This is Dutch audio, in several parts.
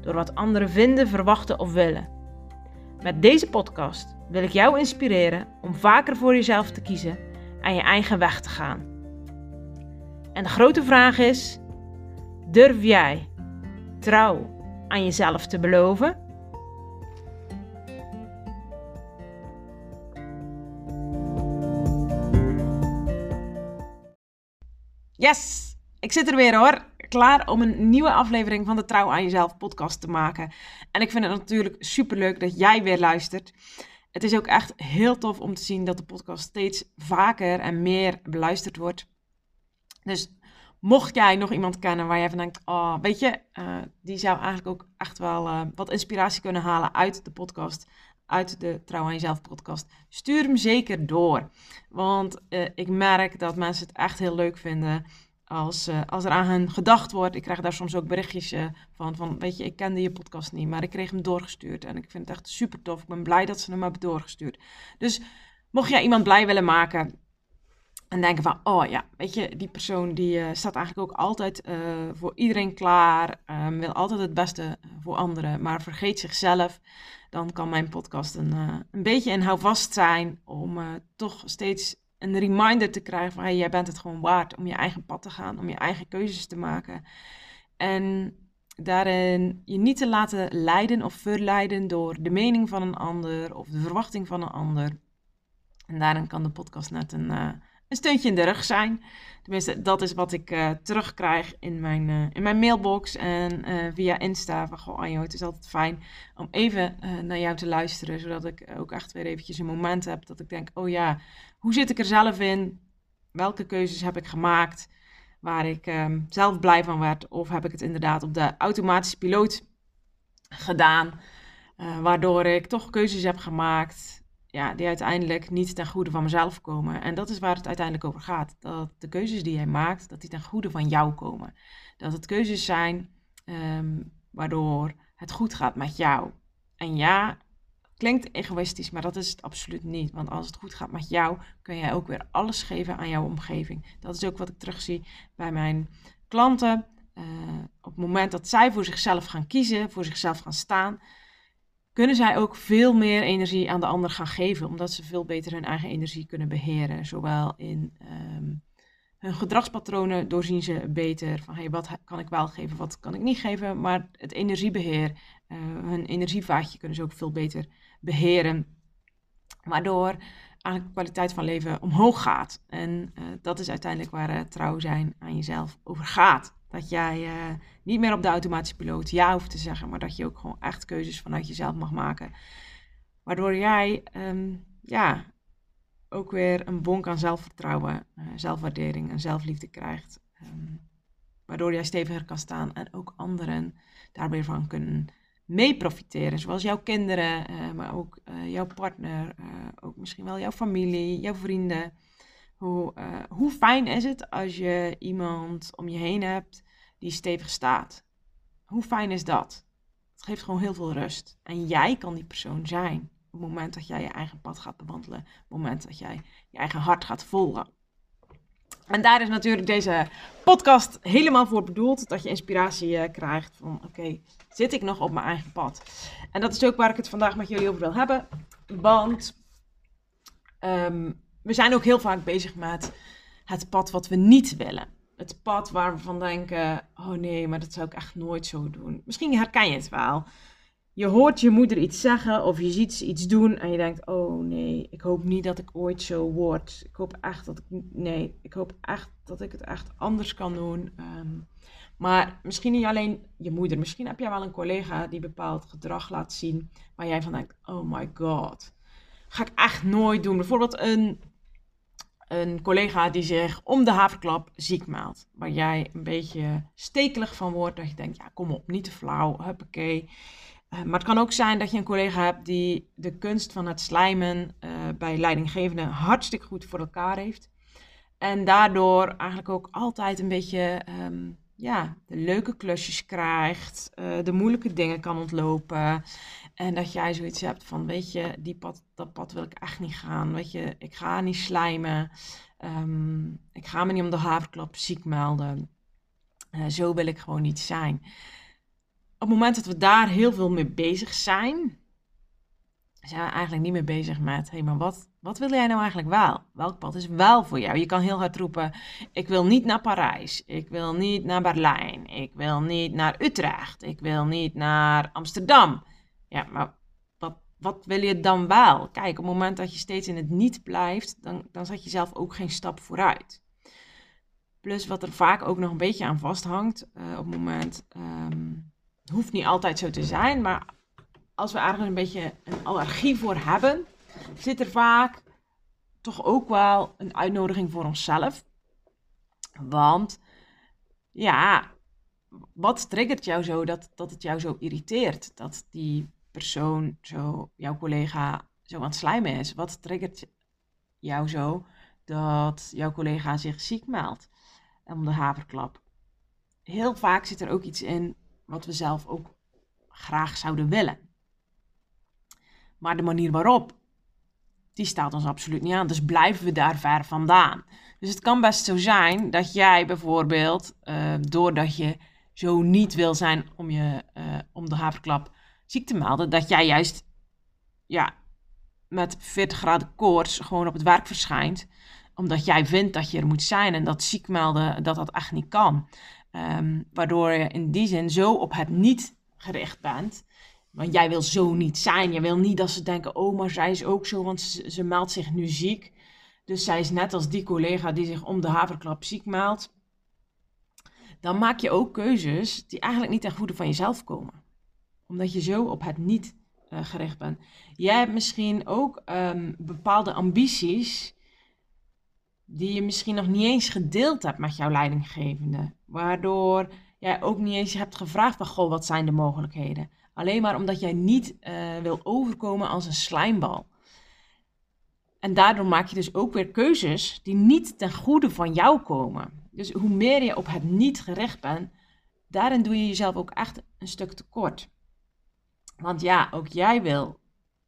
door wat anderen vinden, verwachten of willen. Met deze podcast wil ik jou inspireren om vaker voor jezelf te kiezen en je eigen weg te gaan. En de grote vraag is: durf jij trouw aan jezelf te beloven? Yes, ik zit er weer hoor. Klaar om een nieuwe aflevering van de Trouw aan Jezelf podcast te maken. En ik vind het natuurlijk super leuk dat jij weer luistert. Het is ook echt heel tof om te zien dat de podcast steeds vaker en meer beluisterd wordt. Dus mocht jij nog iemand kennen waar jij van denkt, oh, weet je, uh, die zou eigenlijk ook echt wel uh, wat inspiratie kunnen halen uit de podcast, uit de Trouw aan Jezelf podcast, stuur hem zeker door. Want uh, ik merk dat mensen het echt heel leuk vinden als, uh, als er aan hen gedacht wordt. Ik krijg daar soms ook berichtjes uh, van, van, weet je, ik kende je podcast niet, maar ik kreeg hem doorgestuurd. En ik vind het echt super tof. Ik ben blij dat ze hem hebben doorgestuurd. Dus mocht jij iemand blij willen maken en denken van, oh ja, weet je, die persoon die uh, staat eigenlijk ook altijd voor iedereen klaar, um, wil altijd het beste voor anderen, maar vergeet zichzelf. Dan kan mijn podcast een, een beetje een houvast zijn om toch steeds een reminder te krijgen van hey, jij bent het gewoon waard om je eigen pad te gaan, om je eigen keuzes te maken. En daarin je niet te laten leiden of verleiden door de mening van een ander of de verwachting van een ander. En daarin kan de podcast net een, uh, een steuntje in de rug zijn. Tenminste, dat is wat ik uh, terugkrijg in mijn, uh, in mijn mailbox en via Insta. Van, Anjo, het is altijd fijn om even naar jou te luisteren. Zodat ik ook echt weer eventjes een moment heb dat ik denk, oh ja, hoe zit ik er zelf in? Welke keuzes heb ik gemaakt waar ik um, zelf blij van werd? Of heb ik het inderdaad op de automatische piloot gedaan, waardoor ik toch keuzes heb gemaakt ja, die uiteindelijk niet ten goede van mezelf komen. En dat is waar het uiteindelijk over gaat. Dat de keuzes die jij maakt, dat die ten goede van jou komen. Dat het keuzes zijn um, waardoor het goed gaat met jou. En ja, Klinkt egoïstisch, maar dat is het absoluut niet. Want als het goed gaat met jou, kun jij ook weer alles geven aan jouw omgeving. Dat is ook wat ik terugzie bij mijn klanten. Uh, op het moment dat zij voor zichzelf gaan kiezen, voor zichzelf gaan staan, kunnen zij ook veel meer energie aan de ander gaan geven, omdat ze veel beter hun eigen energie kunnen beheren. Zowel in um, hun gedragspatronen doorzien ze beter van hey, wat kan ik wel geven, wat kan ik niet geven. Maar het energiebeheer, uh, hun energievaatje kunnen ze ook veel beter beheren. Waardoor eigenlijk de kwaliteit van leven omhoog gaat. En uh, dat is uiteindelijk waar uh, trouw zijn aan jezelf over gaat. Dat jij uh, niet meer op de automatische piloot ja hoeft te zeggen, maar dat je ook gewoon echt keuzes vanuit jezelf mag maken. Waardoor jij um, ja, ook weer een bonk aan zelfvertrouwen, zelfwaardering en zelfliefde krijgt. Um, waardoor jij steviger kan staan en ook anderen daar weer van kunnen mee profiteren. Zoals jouw kinderen, uh, maar ook jouw partner, ook misschien wel jouw familie, jouw vrienden. Hoe, hoe fijn is het als je iemand om je heen hebt die stevig staat? Hoe fijn is dat? Het geeft gewoon heel veel rust. En jij kan die persoon zijn op het moment dat jij je eigen pad gaat bewandelen. Op het moment dat jij je eigen hart gaat volgen. En daar is natuurlijk deze podcast helemaal voor bedoeld. Dat je inspiratie uh, krijgt van oké, zit ik nog op mijn eigen pad? En dat is ook waar ik het vandaag met jullie over wil hebben. Want um, we zijn ook heel vaak bezig met het pad wat we niet willen. Het pad waar we van denken, oh nee, maar dat zou ik echt nooit zo doen. Misschien herken je het wel je hoort je moeder iets zeggen of je ziet ze iets doen en je denkt, oh nee, ik hoop niet dat ik ooit zo word. Ik hoop echt dat ik, nee, ik hoop echt dat ik het echt anders kan doen. Um, maar misschien niet alleen je moeder, misschien heb jij wel een collega die bepaald gedrag laat zien waar jij van denkt, oh my god, ga ik echt nooit doen. Bijvoorbeeld een, een collega die zich om de haverklap ziek meldt, waar jij een beetje stekelig van wordt, dat je denkt, ja kom op, niet te flauw, huppakee. maar het kan ook zijn dat je een collega hebt die de kunst van het slijmen bij leidinggevenden hartstikke goed voor elkaar heeft. En daardoor eigenlijk ook altijd een beetje ehm, ja, de leuke klusjes krijgt, de moeilijke dingen kan ontlopen. En dat jij zoiets hebt van, weet je, die pad, dat pad wil ik echt niet gaan. Weet je, ik ga niet slijmen. Ehm, ik ga me niet om de haverklap ziek melden. Uh, zo wil ik gewoon niet zijn. Op het moment dat we daar heel veel mee bezig zijn, zijn we eigenlijk niet meer bezig met, hé, hey, maar wat, wat wil jij nou eigenlijk wel? Welk pad is wel voor jou? Je kan heel hard roepen, ik wil niet naar Parijs, ik wil niet naar Berlijn, ik wil niet naar Utrecht, ik wil niet naar Amsterdam. Ja, maar wat, wat wil je dan wel? Kijk, op het moment dat je steeds in het niet blijft, dan, dan zet je zelf ook geen stap vooruit. Plus wat er vaak ook nog een beetje aan vasthangt uh, op het moment, um, hoeft niet altijd zo te zijn, maar als we ergens een beetje een allergie voor hebben, zit er vaak toch ook wel een uitnodiging voor onszelf. Want ja, wat triggert jou zo dat, dat het jou zo irriteert? Dat die persoon, zo, jouw collega, zo aan het slijmen is? Wat triggert jou zo dat jouw collega zich ziek meldt om de haverklap? Heel vaak zit er ook iets in wat we zelf ook graag zouden willen. Maar de manier waarop, die staat ons absoluut niet aan. Dus blijven we daar ver vandaan. Dus het kan best zo zijn dat jij bijvoorbeeld, uh, doordat je zo niet wil zijn om, je, uh, om de haverklap ziek te melden, dat jij juist ja, met 40 graden koorts gewoon op het werk verschijnt. Omdat jij vindt dat je er moet zijn en dat ziek melden, dat dat echt niet kan. Um, waardoor je in die zin zo op het niet gericht bent. Want jij wil zo niet zijn. Je wil niet dat ze denken, oh, maar zij is ook zo, want ze, ze meldt zich nu ziek. Dus zij is net als die collega die zich om de haverklap ziek meldt. Dan maak je ook keuzes die eigenlijk niet ten goede van jezelf komen omdat je zo op het niet uh, gericht bent. Jij hebt misschien ook um, bepaalde ambities die je misschien nog niet eens gedeeld hebt met jouw leidinggevende. Waardoor jij ook niet eens hebt gevraagd van, goh, wat zijn de mogelijkheden? Alleen maar omdat jij niet uh, wil overkomen als een slijmbal. En daardoor maak je dus ook weer keuzes die niet ten goede van jou komen. Dus hoe meer je op het niet gericht bent, daarin doe je jezelf ook echt een stuk tekort. Want ja, ook jij wil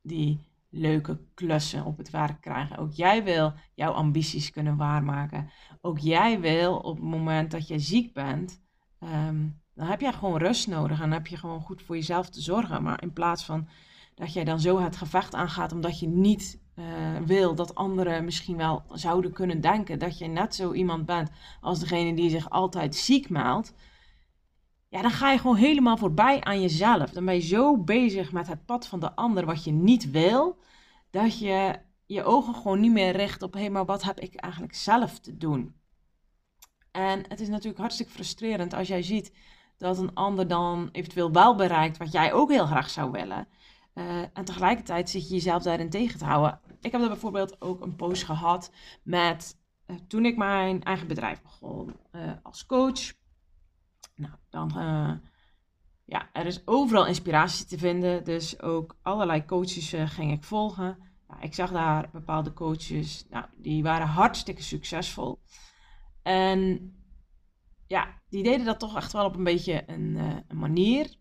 die leuke klussen op het werk krijgen. Ook jij wil jouw ambities kunnen waarmaken. Ook jij wil op het moment dat je ziek bent, ehm, dan heb jij gewoon rust nodig en dan heb je gewoon goed voor jezelf te zorgen. Maar in plaats van dat jij dan zo het gevecht aangaat omdat je niet uh, wil dat anderen misschien wel zouden kunnen denken dat je net zo iemand bent als degene die zich altijd ziek maalt ja, dan ga je gewoon helemaal voorbij aan jezelf. Dan ben je zo bezig met het pad van de ander wat je niet wil, dat je je ogen gewoon niet meer richt op, hé, maar wat heb ik eigenlijk zelf te doen? En het is natuurlijk hartstikke frustrerend als jij ziet dat een ander dan eventueel wel bereikt wat jij ook heel graag zou willen. Uh, en tegelijkertijd zit je jezelf daarin tegen te houden. Ik heb er bijvoorbeeld ook een post gehad met uh, toen ik mijn eigen bedrijf begon uh, als coach. Nou, dan, uh, ja, er is overal inspiratie te vinden. Dus ook allerlei coaches uh, ging ik volgen. Ik zag daar bepaalde coaches, nou, die waren hartstikke succesvol. En ja, die deden dat toch echt wel op een beetje een, uh, een manier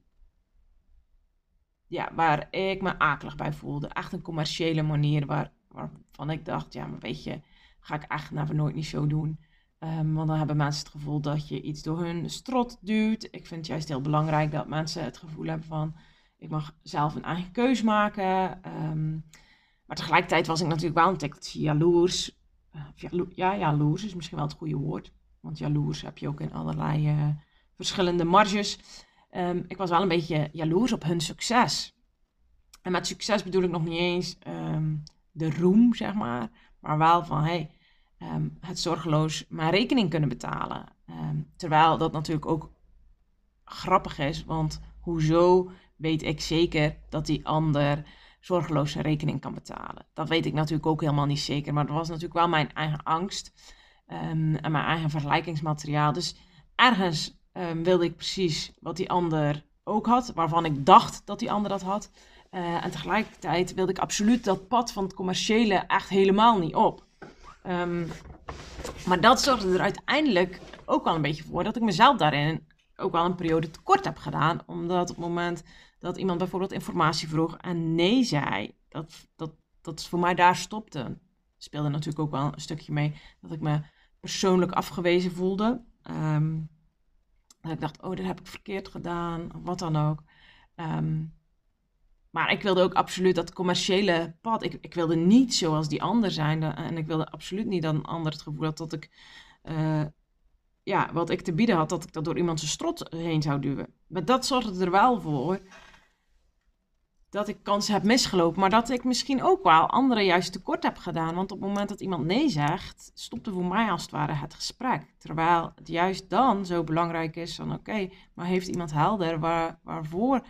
ja, waar ik me akelig bij voelde. Echt een commerciële manier waar, waarvan ik dacht, ja, maar weet je, ga ik echt never nooit niet zo doen. Um, want dan hebben mensen het gevoel dat je iets door hun strot duwt. Ik vind het juist heel belangrijk dat mensen het gevoel hebben van... ik mag zelf een eigen keus maken. Um, maar tegelijkertijd was ik natuurlijk wel een tikkeltje jaloers. Jalo ja, jaloers is misschien wel het goede woord. Want jaloers heb je ook in allerlei uh, verschillende marges. Um, ik was wel een beetje jaloers op hun succes. En met succes bedoel ik nog niet eens de roem, zeg maar. Maar wel van, hey, um, het zorgeloos mijn rekening kunnen betalen. Um, terwijl dat natuurlijk ook grappig is, want hoezo weet ik zeker dat die ander zorgeloos zijn rekening kan betalen? Dat weet ik natuurlijk ook helemaal niet zeker, maar dat was natuurlijk wel mijn eigen angst um, en mijn eigen vergelijkingsmateriaal. Dus ergens wilde ik precies wat die ander ook had, waarvan ik dacht dat die ander dat had. Uh, en tegelijkertijd wilde ik absoluut dat pad van het commerciële echt helemaal niet op. Um, maar dat zorgde er uiteindelijk ook wel een beetje voor dat ik mezelf daarin ook wel een periode tekort heb gedaan. Omdat op het moment dat iemand bijvoorbeeld informatie vroeg en nee zei, dat, dat, dat voor mij daar stopte. Speelde natuurlijk ook wel een stukje mee dat ik me persoonlijk afgewezen voelde. Um, dat ik dacht, oh, dit heb ik verkeerd gedaan, wat dan ook. Um, maar ik wilde ook absoluut dat commerciële pad. Ik, ik wilde niet zoals die ander zijn. En ik wilde absoluut niet dat een ander het gevoel had dat ik. Uh, ja, wat ik te bieden had, dat ik dat door iemand zijn strot heen zou duwen. Maar dat zorgde er wel voor dat ik kansen heb misgelopen, maar dat ik misschien ook wel anderen juist tekort heb gedaan. Want op het moment dat iemand nee zegt, stopte voor mij als het ware het gesprek. Terwijl het juist dan zo belangrijk is van oké, maar heeft iemand helder waar, waarvoor,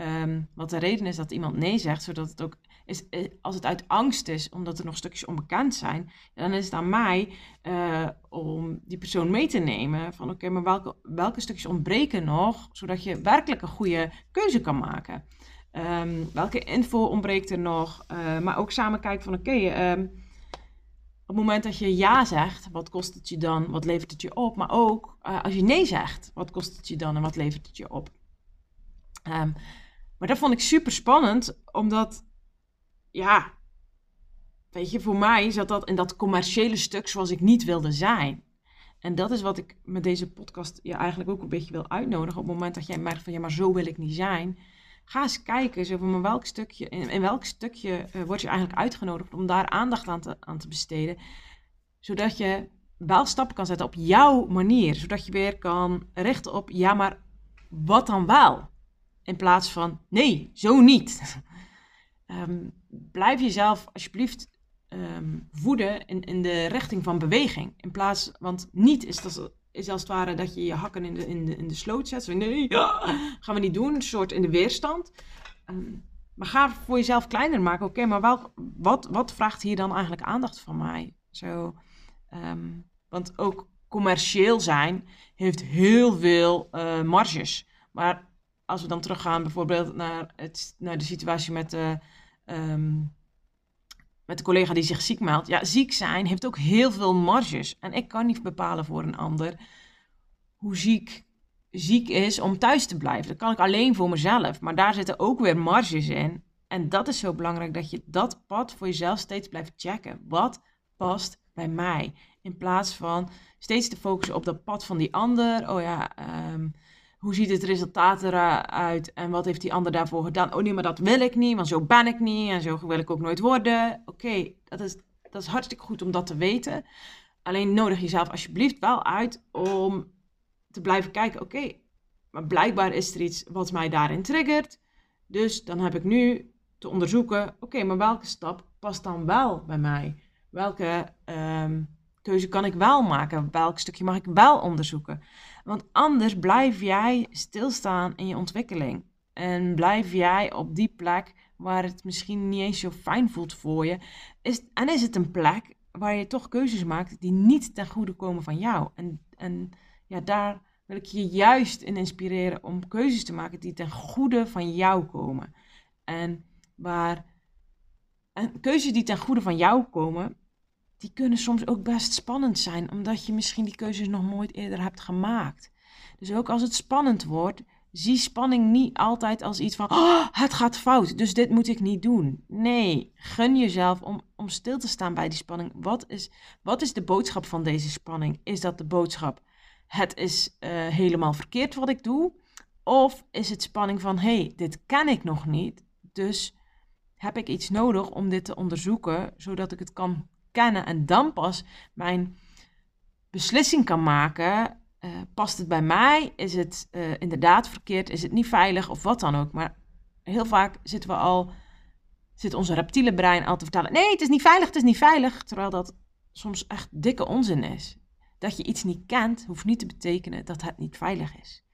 um, wat de reden is dat iemand nee zegt, zodat het ook is, eh, als het uit angst is, omdat er nog stukjes onbekend zijn, dan is het aan mij uh, om die persoon mee te nemen van oké, maar welke, welke stukjes ontbreken nog, zodat je werkelijk een goede keuze kan maken. Um, welke info ontbreekt er nog? Uh, maar ook samen kijken van oké, um, op het moment dat je ja zegt, wat kost het je dan? Wat levert het je op? Maar ook als je nee zegt, wat kost het je dan en wat levert het je op? Um, maar dat vond ik super spannend, omdat ja, weet je, voor mij zat dat in dat commerciële stuk zoals ik niet wilde zijn. En dat is wat ik met deze podcast je eigenlijk ook een beetje wil uitnodigen. Op het moment dat jij merkt van ja, maar zo wil ik niet zijn Ga eens kijken zo van, welk stukje, in, welk stukje uh, word je eigenlijk uitgenodigd om daar aandacht aan te, aan te besteden. Zodat je wel stappen kan zetten op jouw manier. Zodat je weer kan richten op, ja, maar wat dan wel? In plaats van, nee, zo niet. um, blijf jezelf alsjeblieft um, voeden in, in de richting van beweging. In plaats, want niet is dat is als het ware dat je je hakken in de, in de, in de sloot zet. Zo, nee, ja, gaan we niet doen. Een soort in de weerstand. Um, maar ga voor jezelf kleiner maken. Oké, maar welk, wat, wat vraagt hier dan eigenlijk aandacht van mij? Zo, want ook commercieel zijn heeft heel veel uh, marges. Maar als we dan teruggaan bijvoorbeeld naar, het, naar de situatie met de, um, met de collega die zich ziek meldt. Ja, ziek zijn heeft ook heel veel marges. En ik kan niet bepalen voor een ander hoe ziek ziek is om thuis te blijven. Dat kan ik alleen voor mezelf. Maar daar zitten ook weer marges in. En dat is zo belangrijk dat je dat pad voor jezelf steeds blijft checken. Wat past bij mij? In plaats van steeds te focussen op dat pad van die ander. Oh ja, um, hoe ziet het resultaat eruit en wat heeft die ander daarvoor gedaan? Oh nee, maar dat wil ik niet, want zo ben ik niet en zo wil ik ook nooit worden. Oké, dat, is, dat is hartstikke goed om dat te weten. Alleen nodig jezelf alsjeblieft wel uit om te blijven kijken, oké, maar blijkbaar is er iets wat mij daarin triggert. Dus dan heb ik nu te onderzoeken, oké, maar welke stap past dan wel bij mij? Welke um, keuze kan ik wel maken? Welk stukje mag ik wel onderzoeken? Want anders blijf jij stilstaan in je ontwikkeling. En blijf jij op die plek waar het misschien niet eens zo fijn voelt voor je. En is het een plek waar je toch keuzes maakt die niet ten goede komen van jou. En, en ja, daar wil ik je juist in inspireren om keuzes te maken die ten goede van jou komen. En waar en keuzes die ten goede van jou komen, die kunnen soms ook best spannend zijn, omdat je misschien die keuzes nog nooit eerder hebt gemaakt. Dus ook als het spannend wordt, zie spanning niet altijd als iets van, oh, het gaat fout, dus dit moet ik niet doen. Nee, gun jezelf om, om stil te staan bij die spanning. Wat is, wat is de boodschap van deze spanning? Is dat de boodschap, het is uh, helemaal verkeerd wat ik doe? Of is het spanning van, hey, dit ken ik nog niet, dus heb ik iets nodig om dit te onderzoeken, zodat ik het kan kennen en dan pas mijn beslissing kan maken. Uh, past het bij mij? Is het uh, inderdaad verkeerd? Is het niet veilig? Of wat dan ook. Maar heel vaak zitten we al, zit onze reptiele brein al te vertellen: nee, het is niet veilig, het is niet veilig. Terwijl dat soms echt dikke onzin is. Dat je iets niet kent, hoeft niet te betekenen dat het niet veilig is.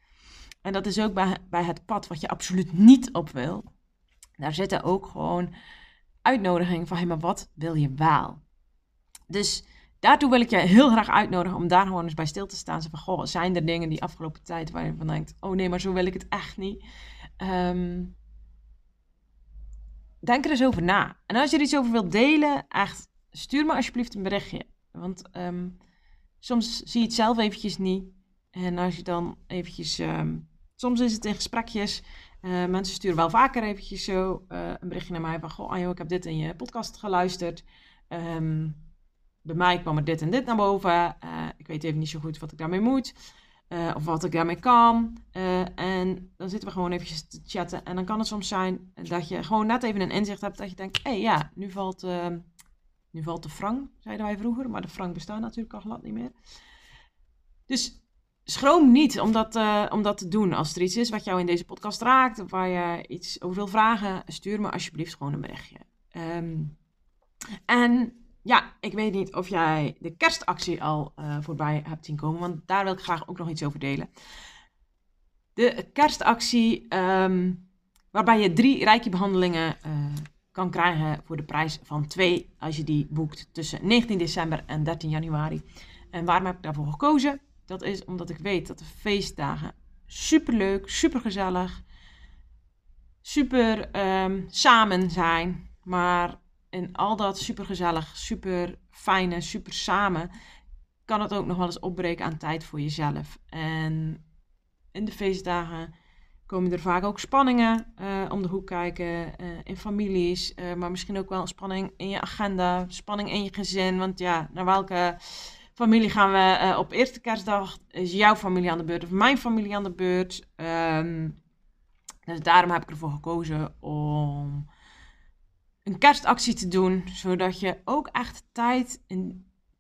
En dat is ook bij, bij het pad wat je absoluut niet op wil. Daar zitten ook gewoon uitnodigingen van: hé, maar wat wil je wel? Dus daartoe wil ik je heel graag uitnodigen om daar gewoon eens bij stil te staan. Zo van, goh, zijn er dingen die afgelopen tijd waar je van denkt, oh nee, maar zo wil ik het echt niet. Ehm, denk er eens over na. En als je er iets over wilt delen, echt, stuur me alsjeblieft een berichtje. Want ehm, soms zie je het zelf eventjes niet. En als je dan eventjes, ehm, soms is het in gesprekjes. Uh, mensen sturen wel vaker eventjes zo uh, een berichtje naar mij van, goh, Anjo, ik heb dit in je podcast geluisterd. Um, bij mij kwam er dit en dit naar boven. Uh, ik weet even niet zo goed wat ik daarmee moet. Uh, of wat ik daarmee kan. Uh, en dan zitten we gewoon eventjes te chatten. En dan kan het soms zijn dat je gewoon net even een inzicht hebt. Dat je denkt, hé hey, ja, nu valt, nu valt de frank, zeiden wij vroeger. Maar de frank bestaat natuurlijk al glad niet meer. Dus schroom niet om dat, om dat te doen. Als er iets is wat jou in deze podcast raakt. Of waar je iets over wil vragen. Stuur me alsjeblieft gewoon een berichtje. Um, en ja, ik weet niet of jij de kerstactie al uh, voorbij hebt zien komen, want daar wil ik graag ook nog iets over delen. De kerstactie, um, waarbij je drie rijkje-behandelingen uh, kan krijgen voor de prijs van twee als je die boekt tussen 19 december en 13 januari. En waarom heb ik daarvoor gekozen? Dat is omdat ik weet dat de feestdagen super leuk, super gezellig, super um, samen zijn, maar en al dat super gezellig, super fijne, super samen, kan het ook nog wel eens opbreken aan tijd voor jezelf. En in de feestdagen komen er vaak ook spanningen uh, om de hoek kijken uh, in families, uh, maar misschien ook wel spanning in je agenda, spanning in je gezin. Want ja, naar welke familie gaan we op eerste kerstdag? Is jouw familie aan de beurt of mijn familie aan de beurt? Um, dus daarom heb ik ervoor gekozen om een kerstactie te doen, zodat je ook echt tijd,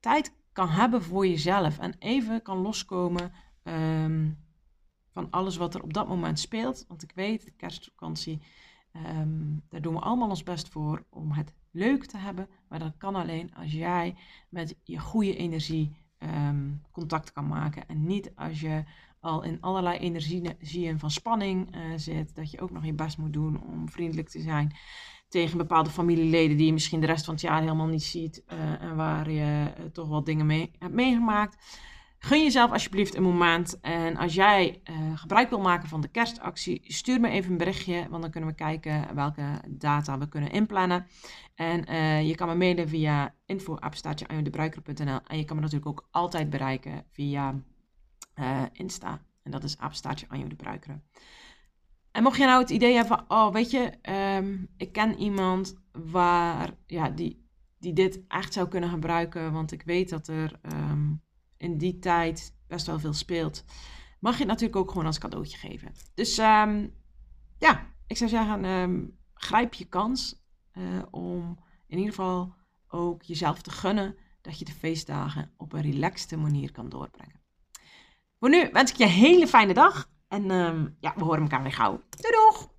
tijd kan hebben voor jezelf en even kan loskomen um, van alles wat er op dat moment speelt. Want ik weet, de kerstvakantie, um, daar doen we allemaal ons best voor om het leuk te hebben. Maar dat kan alleen als jij met je goede energie um, contact kan maken. En niet als je al in allerlei energieën van spanning uh, zit, dat je ook nog je best moet doen om vriendelijk te zijn tegen bepaalde familieleden die je misschien de rest van het jaar helemaal niet ziet uh, en waar je uh, toch wel dingen mee hebt meegemaakt. Gun jezelf alsjeblieft een moment. En als jij uh, gebruik wil maken van de kerstactie, stuur me even een berichtje. Want dan kunnen we kijken welke data we kunnen inplannen. En je kan me mailen via info.apenstaartjeanjodebruiker.nl En je kan me natuurlijk ook altijd bereiken via Insta. En dat is apenstaartje. En mocht je nou het idee hebben van, oh weet je, um, ik ken iemand waar, ja, die, die dit echt zou kunnen gebruiken, want ik weet dat er um, in die tijd best wel veel speelt, mag je het natuurlijk ook gewoon als cadeautje geven. Dus um, ja, ik zou zeggen, grijp je kans uh, om in ieder geval ook jezelf te gunnen dat je de feestdagen op een relaxte manier kan doorbrengen. Voor nu wens ik je een hele fijne dag en um, ja, we horen elkaar weer gauw. Doei doeg!